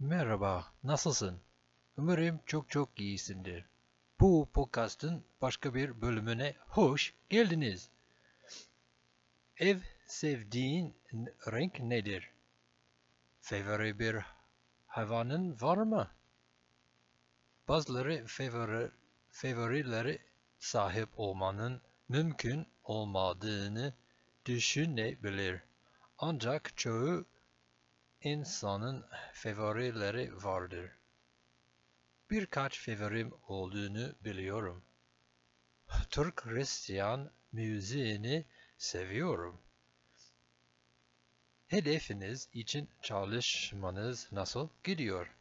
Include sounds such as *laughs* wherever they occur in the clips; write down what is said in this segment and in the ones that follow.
Merhaba, nasılsın? Umarım çok çok iyisindir. Bu podcast'ın başka bir bölümüne hoş geldiniz. Ev sevdiğin renk nedir? Favori bir hayvanın var mı? Bazıları favori, favorileri sahip olmanın mümkün olmadığını düşünebilir. Ancak çoğu insanın favorileri vardır. Birkaç favorim olduğunu biliyorum. Türk Hristiyan müziğini seviyorum. Hedefiniz için çalışmanız nasıl gidiyor?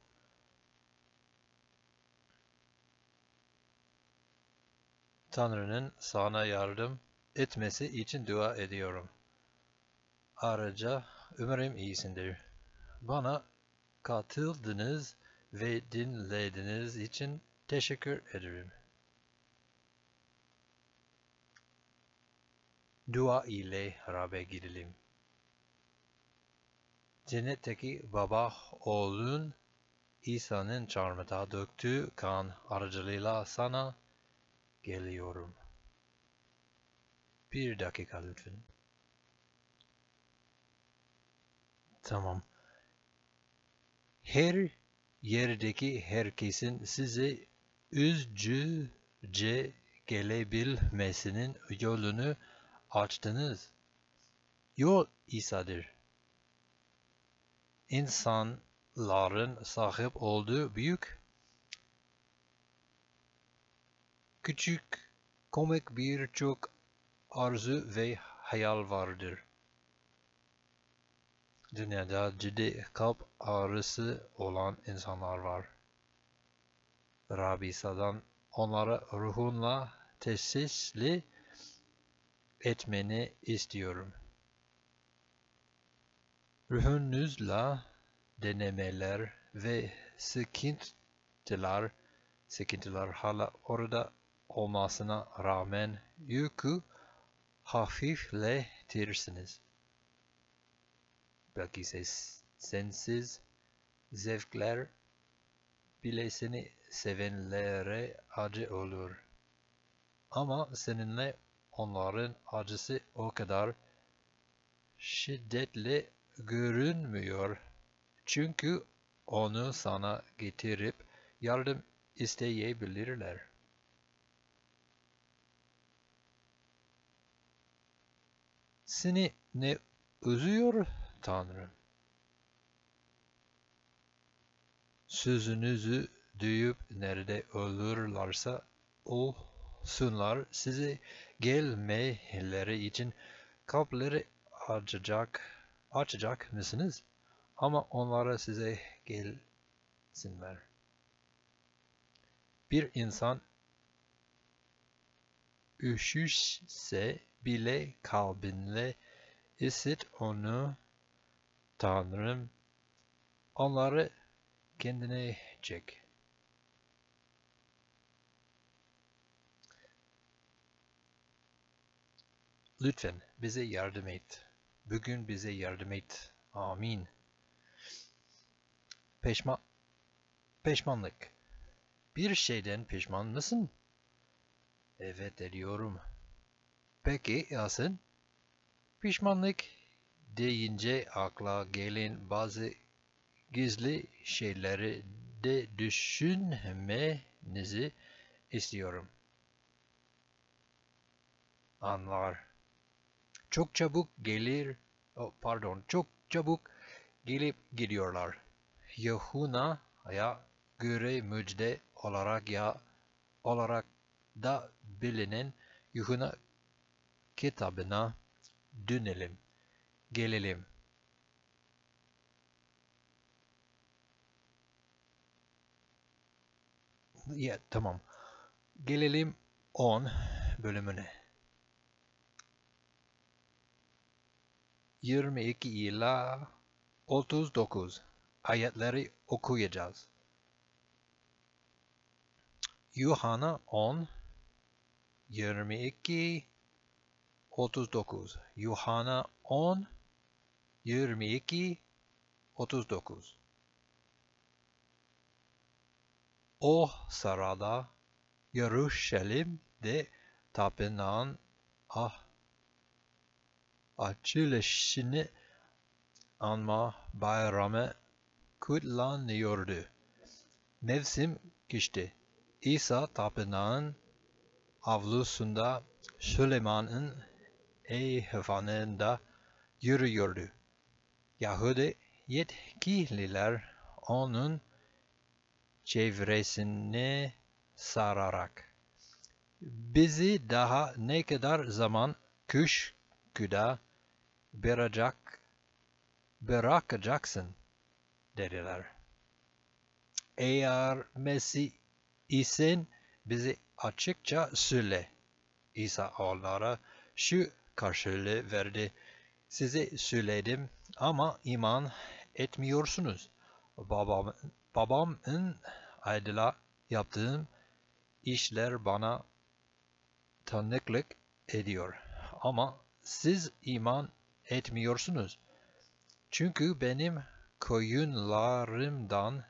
Tanrı'nın sana yardım etmesi için dua ediyorum. Ayrıca umarım iyisindir. Bana katıldınız ve dinlediğiniz için teşekkür ederim. Dua ile Rab'be gidelim. Cennetteki baba oğlun İsa'nın çarmıhta döktüğü kan aracılığıyla sana geliyorum. Bir dakika lütfen. Tamam. Her yerdeki herkesin size üzücü gelebilmesinin yolunu açtınız. Yol İsa'dır. İnsanların sahip olduğu büyük, küçük, komik birçok arzu ve hayal vardır. Dünyada ciddi kalp ağrısı olan insanlar var. Rabbi İsa'dan onlara ruhunla tesisli etmeni istiyorum. Ruhunuzla denemeler ve sıkıntılar, sıkıntılar hala orada olmasına rağmen yükü hafifletirsiniz. Belki ses, sensiz zevkler bile seni sevenlere acı olur. Ama seninle onların acısı o kadar şiddetli görünmüyor. Çünkü onu sana getirip yardım isteyebilirler. Seni ne üzüyor Tanrım? Sözünüzü duyup nerede olurlarsa olsunlar size gelmeleri için kapıları açacak, açacak mısınız? Ama onlara size gelsinler. Bir insan üşüşse bile kalbinle ısıt onu Tanrım onları kendine çek. Lütfen bize yardım et. Bugün bize yardım et. Amin. Peşman, peşmanlık. Bir şeyden pişman mısın? Evet ediyorum. Peki ya sen? Pişmanlık deyince akla gelen bazı gizli şeyleri de düşünmenizi istiyorum. Anlar. Çok çabuk gelir, oh, pardon, çok çabuk gelip gidiyorlar. Yahuna'ya göre müjde olarak ya olarak da bilinen Yuhuna kitabına dönelim, gelelim. Ya tamam. Gelelim 10 bölümüne. 22 ila 39 ayetleri okuyacağız. Yuhanna 10 22 39 Yuhanna 10 22 39 O sırada Yeruşalim'de tapınağın ah, açılışını anma bayramı kutlanıyordu. Mevsim geçti. İsa tapınağın avlusunda Süleyman'ın eyvanında yürüyordu. Yahudi yetkililer onun çevresini sararak bizi daha ne kadar zaman kuşkuda bırakacak, bırakacaksın dediler. Eğer Mesih isen bizi açıkça söyle. İsa onlara şu karşılığı verdi. Size söyledim ama iman etmiyorsunuz. Babam, babamın adıyla yaptığım işler bana tanıklık ediyor. Ama siz iman etmiyorsunuz. Çünkü benim koyunlarımdan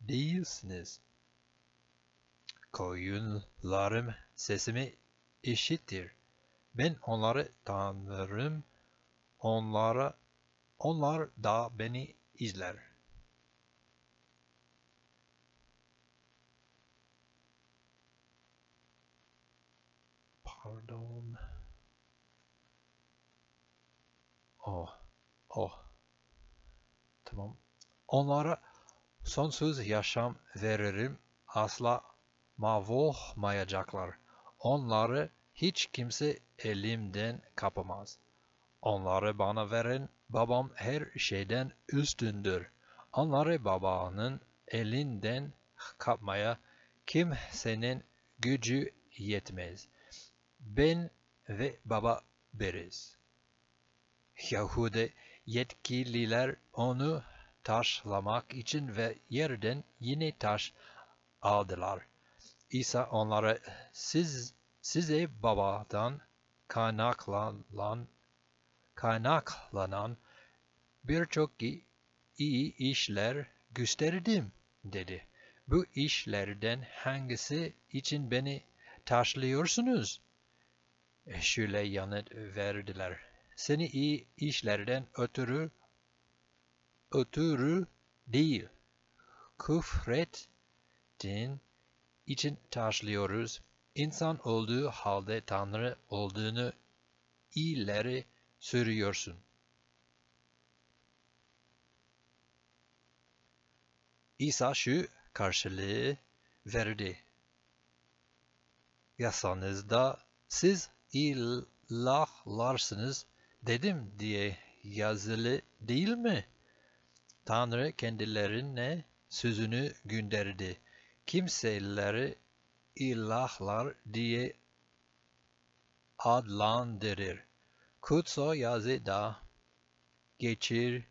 değilsiniz. Koyunlarım sesimi işittir. Ben onları tanırım. Onlara onlar da beni izler. Pardon. Oh, oh. Tamam. Onlara sonsuz yaşam veririm. Asla mahvolmayacaklar. Onları hiç kimse elimden kapamaz. Onları bana veren babam her şeyden üstündür. Onları babanın elinden kapmaya kimsenin gücü yetmez. Ben ve baba biriz. Yahudi yetkililer onu taşlamak için ve yerden yine taş aldılar. İsa onlara siz size babadan kaynaklanan kaynaklanan birçok iyi işler gösterdim dedi. Bu işlerden hangisi için beni taşlıyorsunuz? Şöyle yanıt verdiler. Seni iyi işlerden ötürü ötürü değil, küfrettin için taşlıyoruz. İnsan olduğu halde Tanrı olduğunu ileri sürüyorsun. İsa şu karşılığı verdi. Yasanızda siz ilahlarsınız dedim diye yazılı değil mi? Tanrı kendilerine sözünü gönderdi. Kimseleri ilahlar diye adlandırır. Kutsal yazıda geçirliğini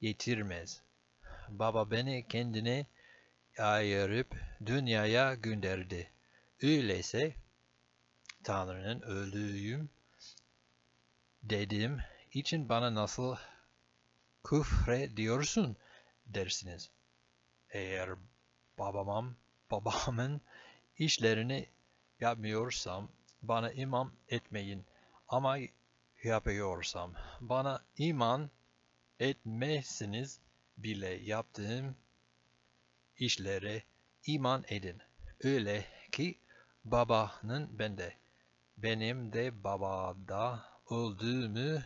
getirmez. Baba beni kendine ayırıp dünyaya gönderdi. Öyleyse Tanrı'nın öldüğüm dedim için bana nasıl küfre diyorsun dersiniz. Eğer babamam, babamın işlerini yapmıyorsam bana iman etmeyin. Ama yapıyorsam bana iman etmezsiniz bile yaptığım işlere iman edin. Öyle ki babanın bende, benim de babada olduğumu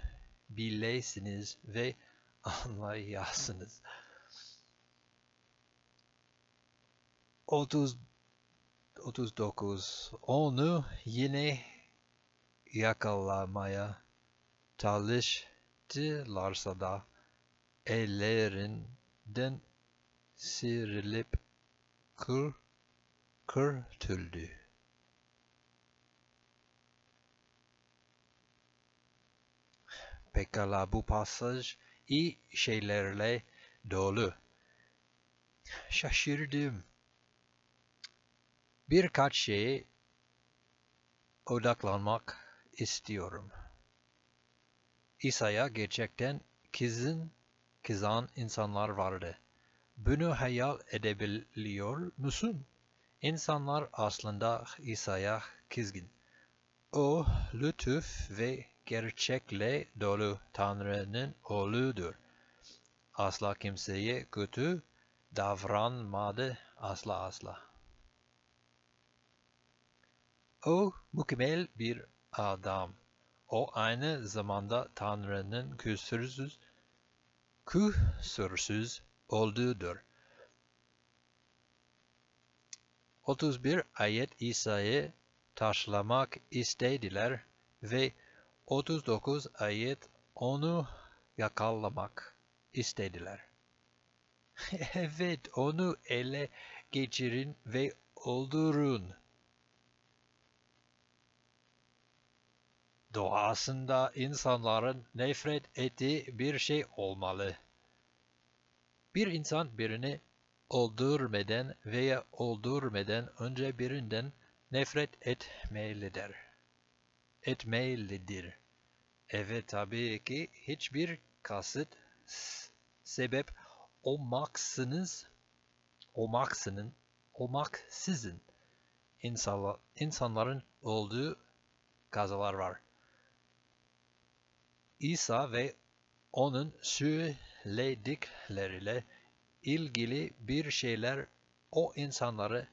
bilesiniz ve *laughs* anlayasınız. 30 39 Onu yine yakalamaya çalıştılarsa da ellerinden sıyrılıp kır, kırtıldı. Pekala bu pasaj iyi şeylerle dolu. Şaşırdım. Birkaç şeye odaklanmak istiyorum. İsa'ya gerçekten kızın kızan insanlar vardı. Bunu hayal edebiliyor musun? İnsanlar aslında İsa'ya kızgın. O lütuf ve gerçekle dolu Tanrı'nın oğludur. Asla kimseye kötü davranmadı asla asla. O mükemmel bir adam. O aynı zamanda Tanrı'nın kusursuz, kusursuz olduğudur. 31 ayet İsa'yı taşlamak istediler ve 39 ayet onu yakalamak istediler. *laughs* evet, onu ele geçirin ve öldürün. Doğasında insanların nefret ettiği bir şey olmalı. Bir insan birini öldürmeden veya öldürmeden önce birinden nefret etmelidir. Etmelidir. Evet tabii ki hiçbir kasıt sebep olmaksınız olmaksının olmaksızın insanlar, insanların olduğu kazalar var. İsa ve onun söyledikleriyle ilgili bir şeyler o insanları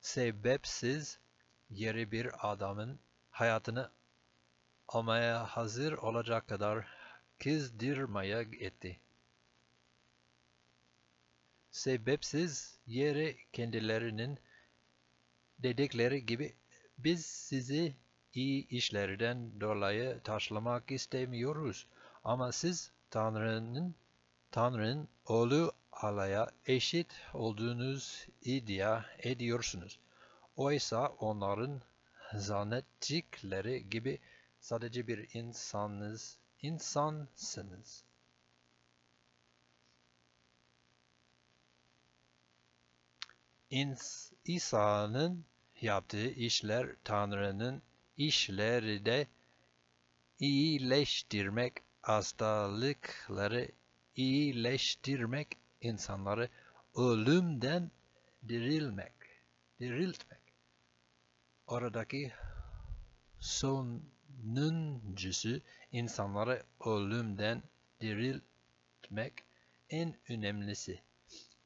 sebepsiz yeri bir adamın hayatını almaya hazır olacak kadar kızdırmaya etti. Sebepsiz yere kendilerinin dedikleri gibi biz sizi iyi işlerden dolayı taşlamak istemiyoruz. Ama siz Tanrı'nın Tanrı'nın oğlu Allah'a eşit olduğunuz iddia ediyorsunuz. Oysa onların zannettikleri gibi sadece bir insanız, insansınız. İsa'nın yaptığı işler Tanrı'nın işleri de iyileştirmek, hastalıkları iyileştirmek, insanları ölümden dirilmek, diriltmek. Oradaki sonuncusu insanları ölümden diriltmek en önemlisi.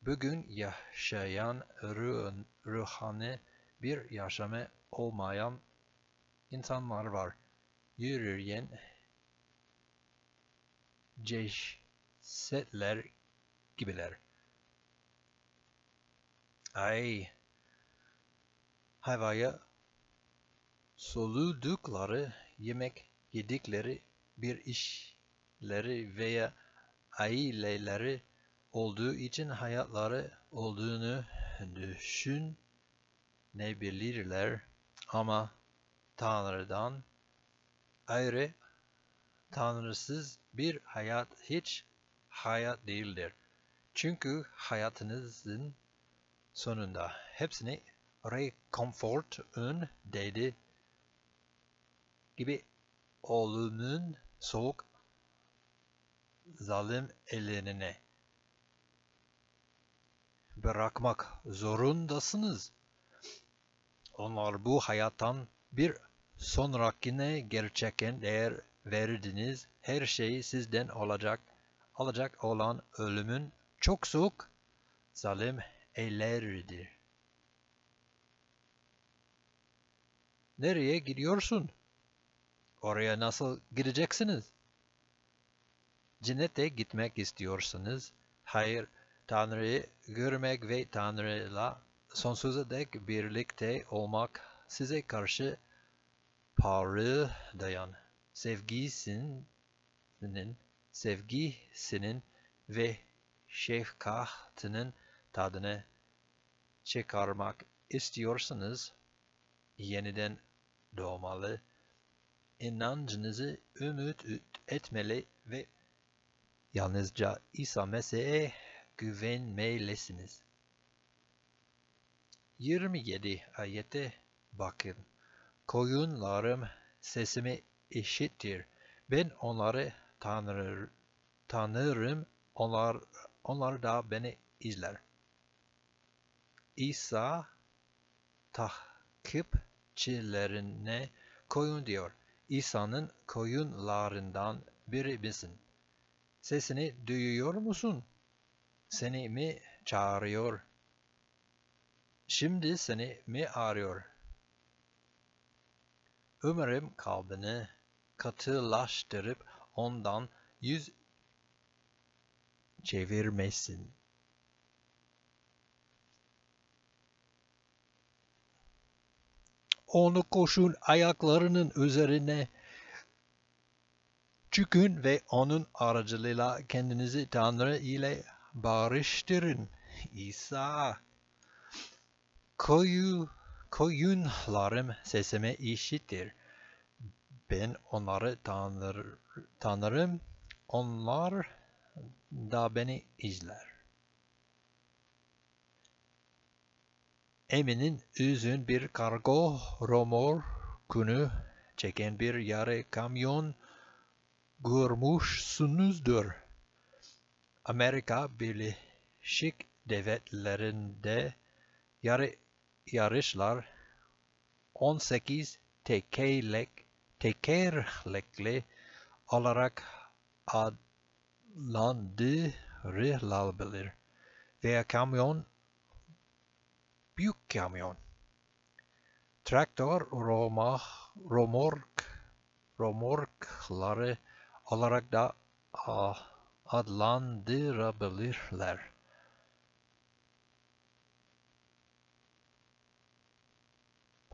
Bugün yaşayan ruh, ruhani bir yaşamı olmayan insanlar var. Yürüyen cesetler gibiler. Ay, havaya soludukları yemek yedikleri bir işleri veya aileleri olduğu için hayatları olduğunu düşünebilirler ama Tanrı'dan ayrı Tanrısız bir hayat hiç hayat değildir. Çünkü hayatınızın sonunda hepsini rekomfortun dedi gibi oğlunun soğuk zalim eline bırakmak zorundasınız. Onlar bu hayattan bir sonrakine gerçekten değer verdiniz. Her şey sizden olacak, alacak olan ölümün çok soğuk, zalim elleridir. Nereye gidiyorsun? Oraya nasıl gideceksiniz? Cennete gitmek istiyorsanız, hayır, Tanrı'yı görmek ve Tanrı'yla sonsuza dek birlikte olmak size karşı parıldayan sevgisinin, sevgisinin ve şefkatinin tadını çıkarmak istiyorsanız yeniden doğmalı, inancınızı ümit etmeli ve yalnızca İsa Mesih'e güvenmelisiniz. 27 ayete bakın. Koyunlarım sesimi işittir. Ben onları tanır, tanırım. Onlar, onlar da beni izler. İsa takipçilerine koyun diyor. İsa'nın koyunlarından biri misin? Sesini duyuyor musun? Seni mi çağırıyor? Şimdi seni mi arıyor? Umarım kalbini katılaştırıp ondan yüz çevirmesin. Onu koşun ayaklarının üzerine çıkın ve onun aracılığıyla kendinizi Tanrı ile barıştırın. İsa koyu, koyunlarım sesimi işitir. Ben onları tanır, tanırım. Onlar da beni izler. Eminin üzün bir kargo romorkunu çeken bir yarı kamyon görmüşsünüzdür. Amerika Birleşik Devletleri'nde yarı yarışlar 18 tekerlek tekerlekli olarak adlandırılabilir veya kamyon büyük kamyon traktör roma, romork romorkları olarak da adlandırabilirler.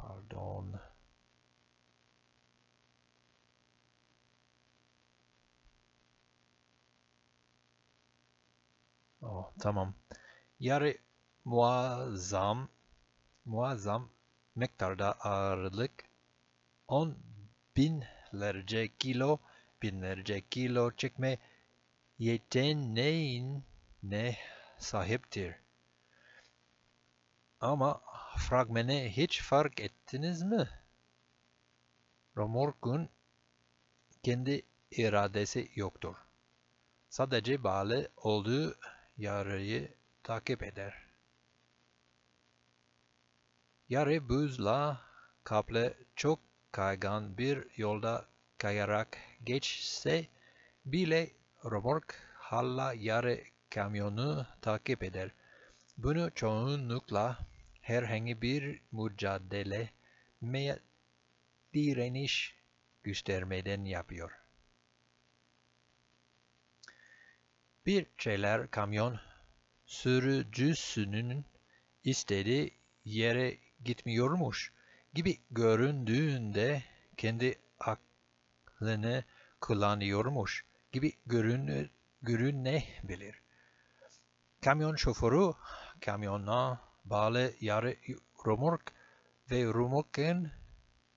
Pardon. Oh, tamam. Yarı muazzam muazzam miktarda ağırlık on binlerce kilo binlerce kilo çekme yeteneğine sahiptir. Ama fragmanı hiç fark ettiniz mi? Romorkun kendi iradesi yoktur. Sadece bağlı olduğu yarıyı takip eder. Yarı buzla kaplı çok kaygan bir yolda kayarak geçse bile romork hala yarı kamyonu takip eder. Bunu çoğunlukla herhangi bir mücadele veya direniş göstermeden yapıyor. Bir şeyler kamyon sürücüsünün istediği yere gitmiyormuş gibi göründüğünde kendi aklını kullanıyormuş gibi görün, görünebilir. Kamyon şoförü kamyona bağlı yarı romork ve romorkun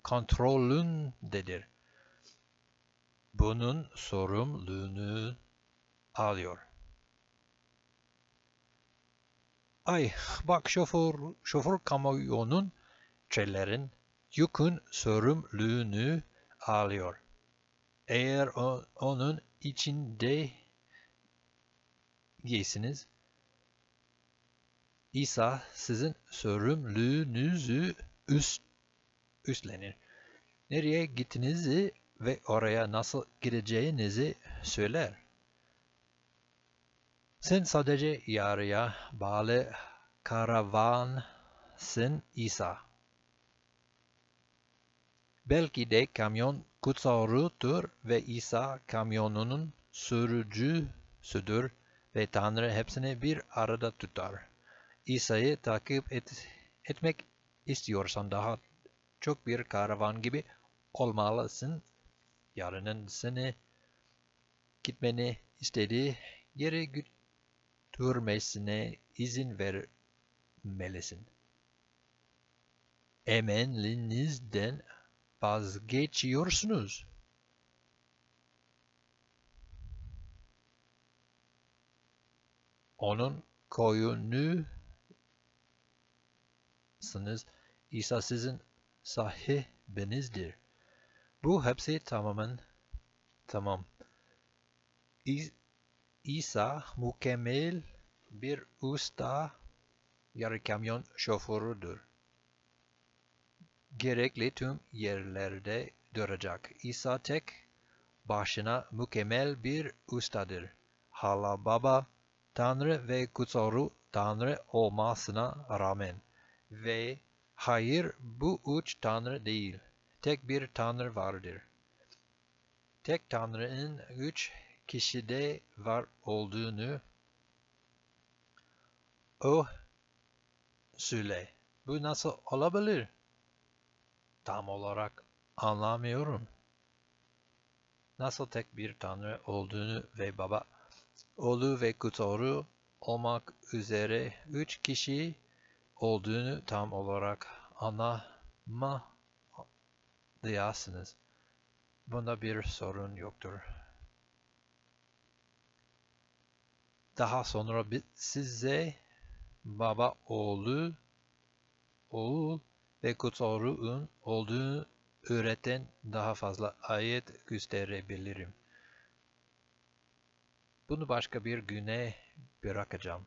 kontrolündedir. Bunun sorumluluğunu alıyor. Ay bak şoför, şoför kamyonun şeylerin yükün sorumluluğunu alıyor. Eğer o, onun içinde giysiniz, İsa sizin sorumluluğunuzu üst, üstlenir. Nereye gittiğinizi ve oraya nasıl gideceğinizi söyler. Sen sadece yarıya bağlı karavansın İsa. Belki de kamyon kutsallıdır ve İsa kamyonunun sürücüsüdür ve Tanrı hepsini bir arada tutar. İsa'yı takip et, etmek istiyorsan daha çok bir karavan gibi olmalısın. Yarının seni gitmeni istediği yere götürmesine izin vermelisin. Emelinizden vazgeçiyorsunuz. Onun koyunu sınız İsa sizin sahibinizdir. Bu hepsi tamamen tamam. İsa mükemmel bir usta yarı kamyon şoförüdür. Gerekli tüm yerlerde duracak. İsa tek başına mükemmel bir ustadır. Hala Baba, Tanrı ve Kutsal Tanrı olmasına rağmen ve hayır bu üç Tanrı değil, tek bir Tanrı vardır. Tek Tanrı'nın üç kişide var olduğunu o söyle. Bu nasıl olabilir? Tam olarak anlamıyorum. Nasıl tek bir Tanrı olduğunu ve Baba, Oğlu ve Kutsal olmak üzere üç kişi olduğunu tam olarak anlamalıyasınız. Bunda bir sorun yoktur. Daha sonra size Baba, Oğlu, Oğul ve Kutsal Ruh'un olduğunu öğreten daha fazla ayet gösterebilirim. Bunu başka bir güne bırakacağım.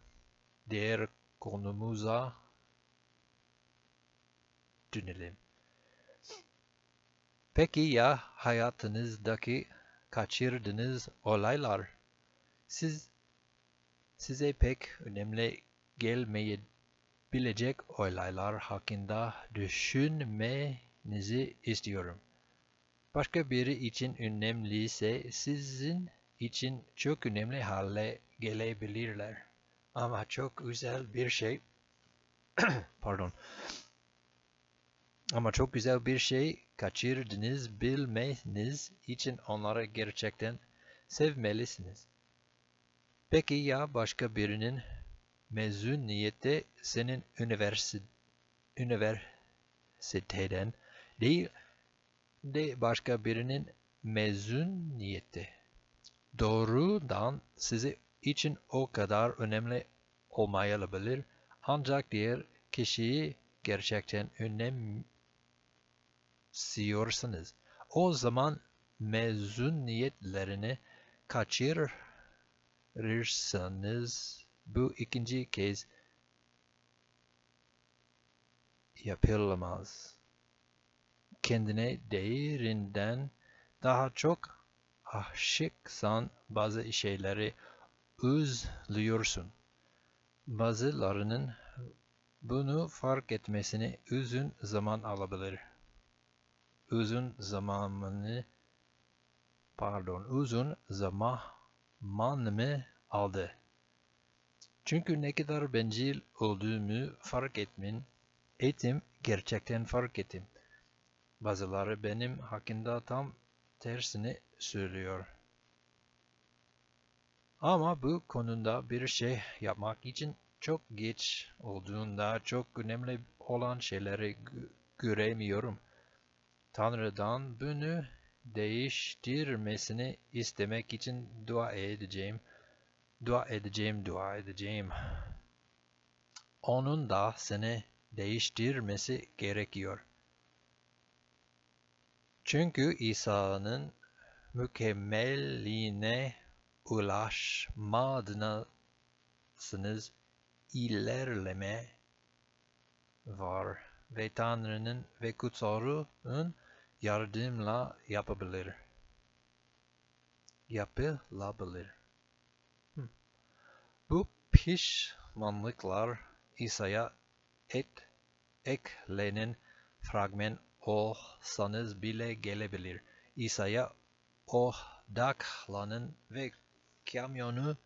Diğer konumuza dönelim. Peki ya hayatınızdaki kaçırdığınız olaylar? Siz size pek önemli gelmeyebilecek olaylar hakkında düşünmenizi istiyorum. Başka biri için önemliyse sizin için çok önemli hale gelebilirler. Ama çok güzel bir şey *clears throat* pardon ama çok güzel bir şey kaçırdınız bilmeniz için onları gerçekten sevmelisiniz. Peki ya başka birinin mezuniyeti senin üniversite, üniversiteden değil de başka birinin mezuniyeti? Doğrudan sizi için o kadar önemli olmayabilir ancak diğer kişiyi gerçekten önemsiyorsanız o zaman mezuniyetlerini kaçırırsanız bu ikinci kez yapılamaz. Kendine değerinden daha çok aşıksan bazı şeyleri özlüyorsun. Bazılarının bunu fark etmesini uzun zaman alabilir. Uzun zamanını pardon uzun zaman mı aldı? Çünkü ne kadar bencil olduğumu fark etmin, eğitim gerçekten fark ettim. Bazıları benim hakkında tam tersini söylüyor. Ama bu konuda bir şey yapmak için çok geç olduğunda çok önemli olan şeyleri göremiyorum. Tanrı'dan bunu değiştirmesini istemek için dua edeceğim. Dua edeceğim, dua edeceğim. Onun da seni değiştirmesi gerekiyor. Çünkü İsa'nın mükemmelliğine ulaşmadığınız ilerleme var ve Tanrı'nın ve kutsal ruhun yardımla yapabilir. Yapılabilir. Bu pişmanlıklar İsa'ya et, eklenen fragmen olsanız bile gelebilir. İsa'ya odaklanın ve kamyonu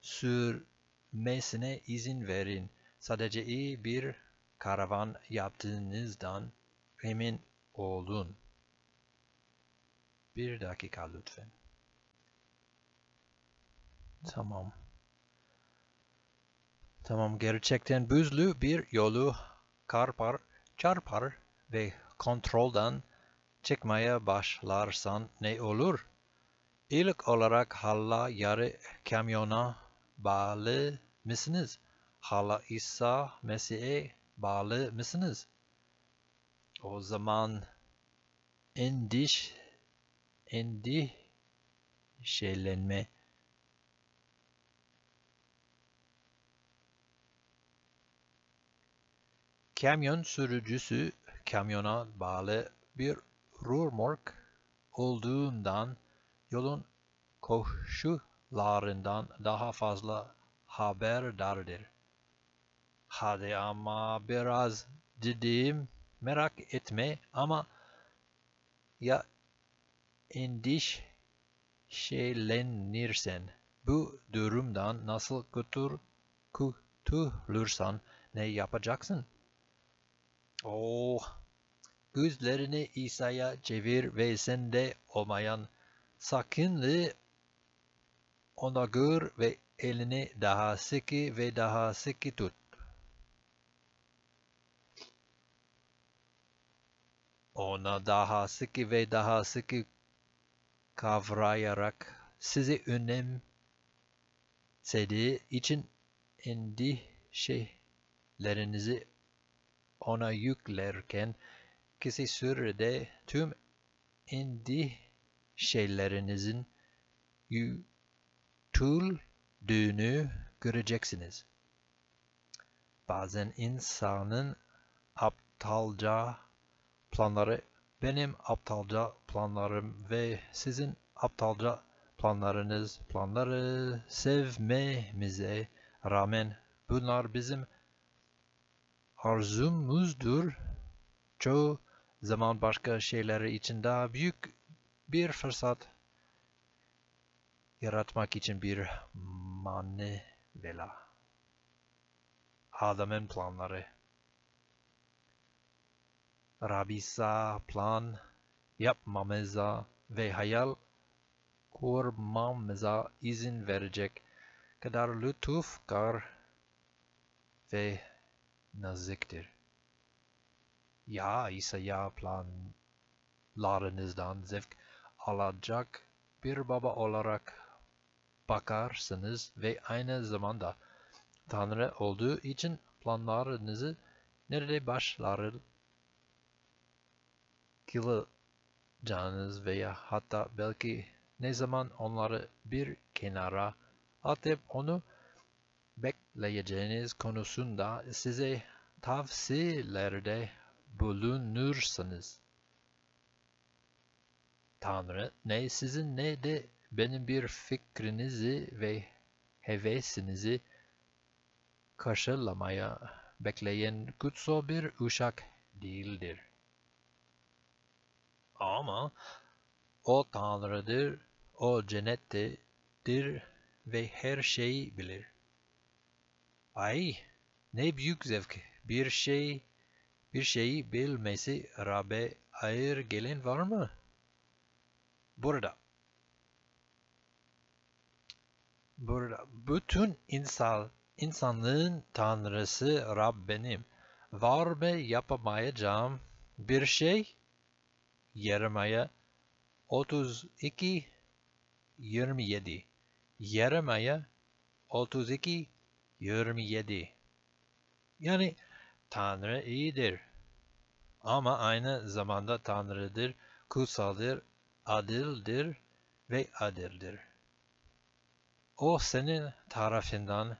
sürmesine izin verin. Sadece iyi bir karavan yaptığınızdan emin olun. Bir dakika lütfen. Tamam. Tamam gerçekten buzlu bir yolu karpar, çarpar ve kontrolden çıkmaya başlarsan ne olur? İlk olarak hala yarı kamyona bağlı mısınız? Hala İsa Mesih'e bağlı mısınız? O zaman endiş endişelenme Kamyon sürücüsü kamyona bağlı bir Ruhrmark olduğundan yolun koşullarından daha fazla haberdardır. Hadi ama biraz dediğim merak etme ama ya endişelenirsen bu durumdan nasıl kurtul kurtulursan ne yapacaksın? Oh, gözlerini İsa'ya çevir ve sende olmayan sakınlığı ona gör ve elini daha sıkı ve daha sıkı tut. Ona daha sıkı ve daha sıkı kavrayarak sizi önemsediği için endişelerinizi ona yüklerken kısa sürede tüm endişelerinizin yutulduğunu göreceksiniz. Bazen insanın aptalca planları benim aptalca planlarım ve sizin aptalca planlarınız planları sevmemize rağmen bunlar bizim arzumuzdur. Çoğu zaman başka şeyleri için daha büyük bir fırsat yaratmak için bir manevela. Adamın planları. Rabisa plan yapmamıza ve hayal kurmamıza izin verecek kadar lütufkar ve naziktir. Ya ise ya planlarınızdan zevk alacak bir baba olarak bakarsınız ve aynı zamanda Tanrı olduğu için planlarınızı nerede başlar kılacağınız veya hatta belki ne zaman onları bir kenara atıp onu bekleyeceğiniz konusunda size tavsiyelerde bulunursanız Tanrı ne sizin ne de benim bir fikrinizi ve hevesinizi karşılamaya bekleyen kutsal bir uşak değildir. Ama o Tanrı'dır, o cennettedir ve her şeyi bilir. Ay, ne büyük zevk. Bir şey, bir şeyi bilmesi Rab'be ayır gelen var mı? Burada. Burada bütün insan, insanlığın tanrısı Rab benim. Var mı yapamayacağım bir şey? Yeremaya 32 27 Yeremaya 32 27 Yani Tanrı iyidir. Ama aynı zamanda Tanrı'dır, kutsaldır, adildir ve adildir. O senin tarafından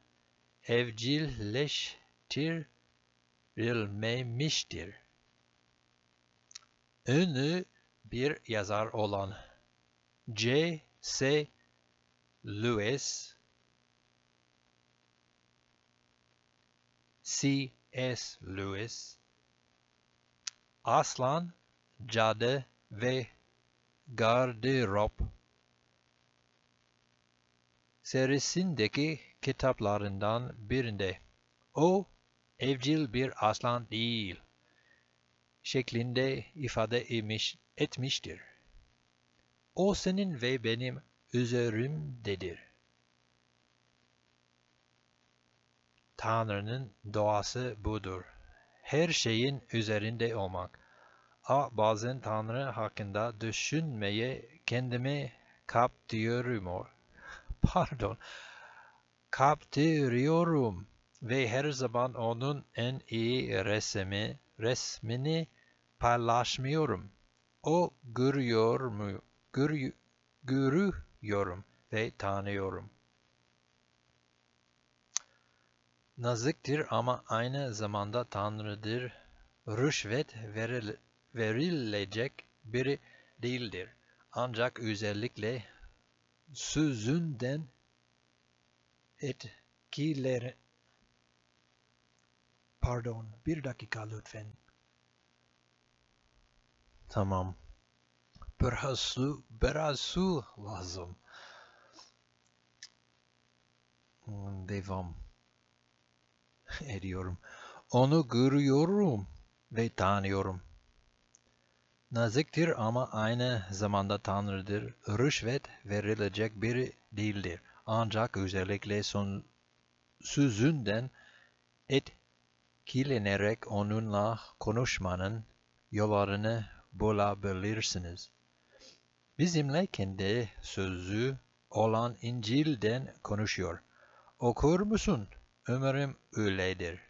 evcilleştirilmemiştir. Ünlü bir yazar olan J. C. Lewis C. S. Lewis Aslan, Cadı ve Gardırop serisindeki kitaplarından birinde o evcil bir aslan değil şeklinde ifade etmiştir. O senin ve benim üzerimdedir. Tanrı'nın doğası budur. Her şeyin üzerinde olmak. A bazen Tanrı hakkında düşünmeye kendimi kaptırıyorum. Pardon. Kaptırıyorum. Ve her zaman onun en iyi resmi, resmini paylaşmıyorum. O görüyor mu? Görü, görüyorum ve tanıyorum. Naziktir ama aynı zamanda Tanrı'dır. Rüşvet veril- verilecek biri değildir. Ancak özellikle sözünden etkileri... Pardon, bir dakika lütfen. Tamam. Biraz su, biraz su lazım. Hmm, Devam *laughs* ediyorum. Onu görüyorum ve tanıyorum. Naziktir ama aynı zamanda Tanrı'dır. Rüşvet verilecek biri değildir. Ancak özellikle son sözünden etkilenerek onunla konuşmanın yollarını bulabilirsiniz. Bizimle kendi sözü olan İncil'den konuşuyor. Okur musun? Umarım öyledir.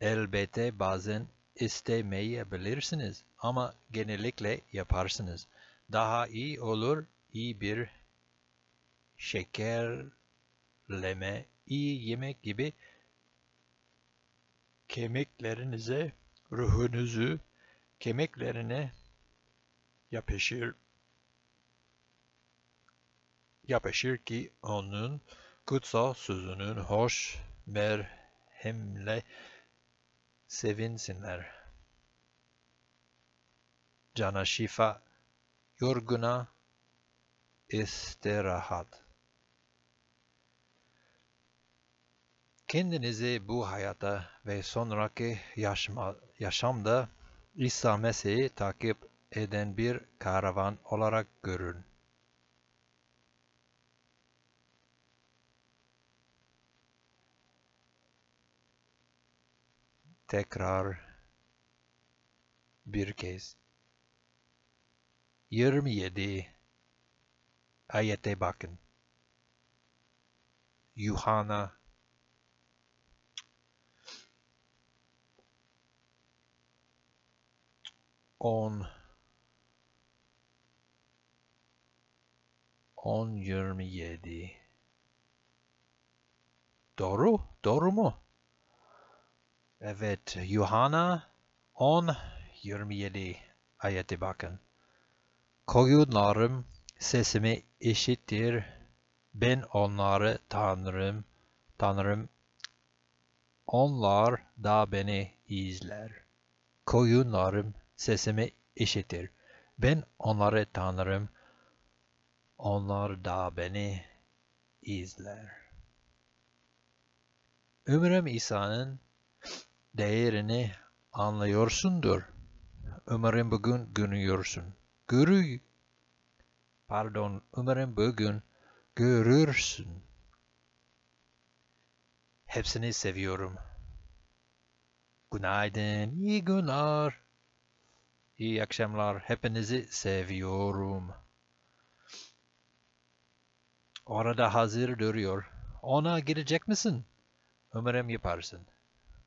Elbette bazen istemeyebilirsiniz ama genellikle yaparsınız. Daha iyi olur iyi bir şekerleme, iyi yemek gibi kemiklerinize, ruhunuzu kemiklerine yapışır yapışır ki onun kutsal sözünün hoş merhemle sevinsinler. Cana şifa, yorguna istirahat. Kendinizi bu hayata ve sonraki yaşama, yaşamda İsa Mesih'i takip eden bir karavan olarak görün. Tekrar bir kez. 27 ayete bakın. Yuhanna on on yirmi yedi. Doğru, doğru mu? Evet, Yuhanna 10 27 ayete bakın. Koyunlarım sesimi işittir. Ben onları tanırım. Tanrım. Onlar da beni izler. Koyunlarım sesimi işitir. Ben onları tanırım. Onlar da beni izler. Umarım İsa'nın değerini anlıyorsundur. Umarım bugün görüyorsun. Görü, pardon, umarım bugün görürsün. Hepsini seviyorum. Günaydın, iyi günler. İyi akşamlar. Hepinizi seviyorum. Orada hazır duruyor. Ona gidecek misin? Umarım yaparsın.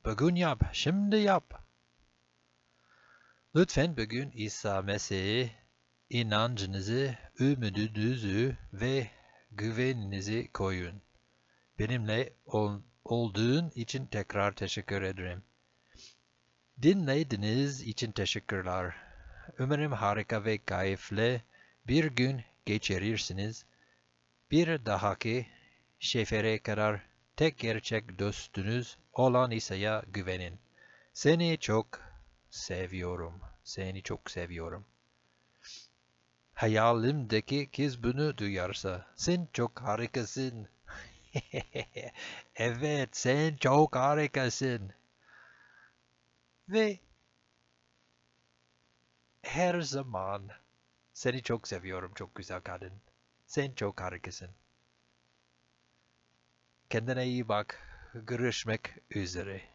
Bugün yap, şimdi yap. Lütfen bugün İsa Mesih'e inancınızı, ümidunuzu ve güveninizi koyun. Benimle ol, olduğun için tekrar teşekkür ederim. Dinlediğiniz için teşekkürler. Umarım harika ve keyifli bir gün geçirirsiniz. Bir dahaki şefere kadar tek gerçek dostunuz olan İsa'ya güvenin. Seni çok seviyorum. Seni çok seviyorum. Hayalimdeki kız bunu duyarsa sen çok harikasın. *laughs* evet sen çok harikasın. Ve her zaman seni çok seviyorum çok güzel kadın. Sen çok harikasın. Kendine iyi bak. Görüşmek üzere.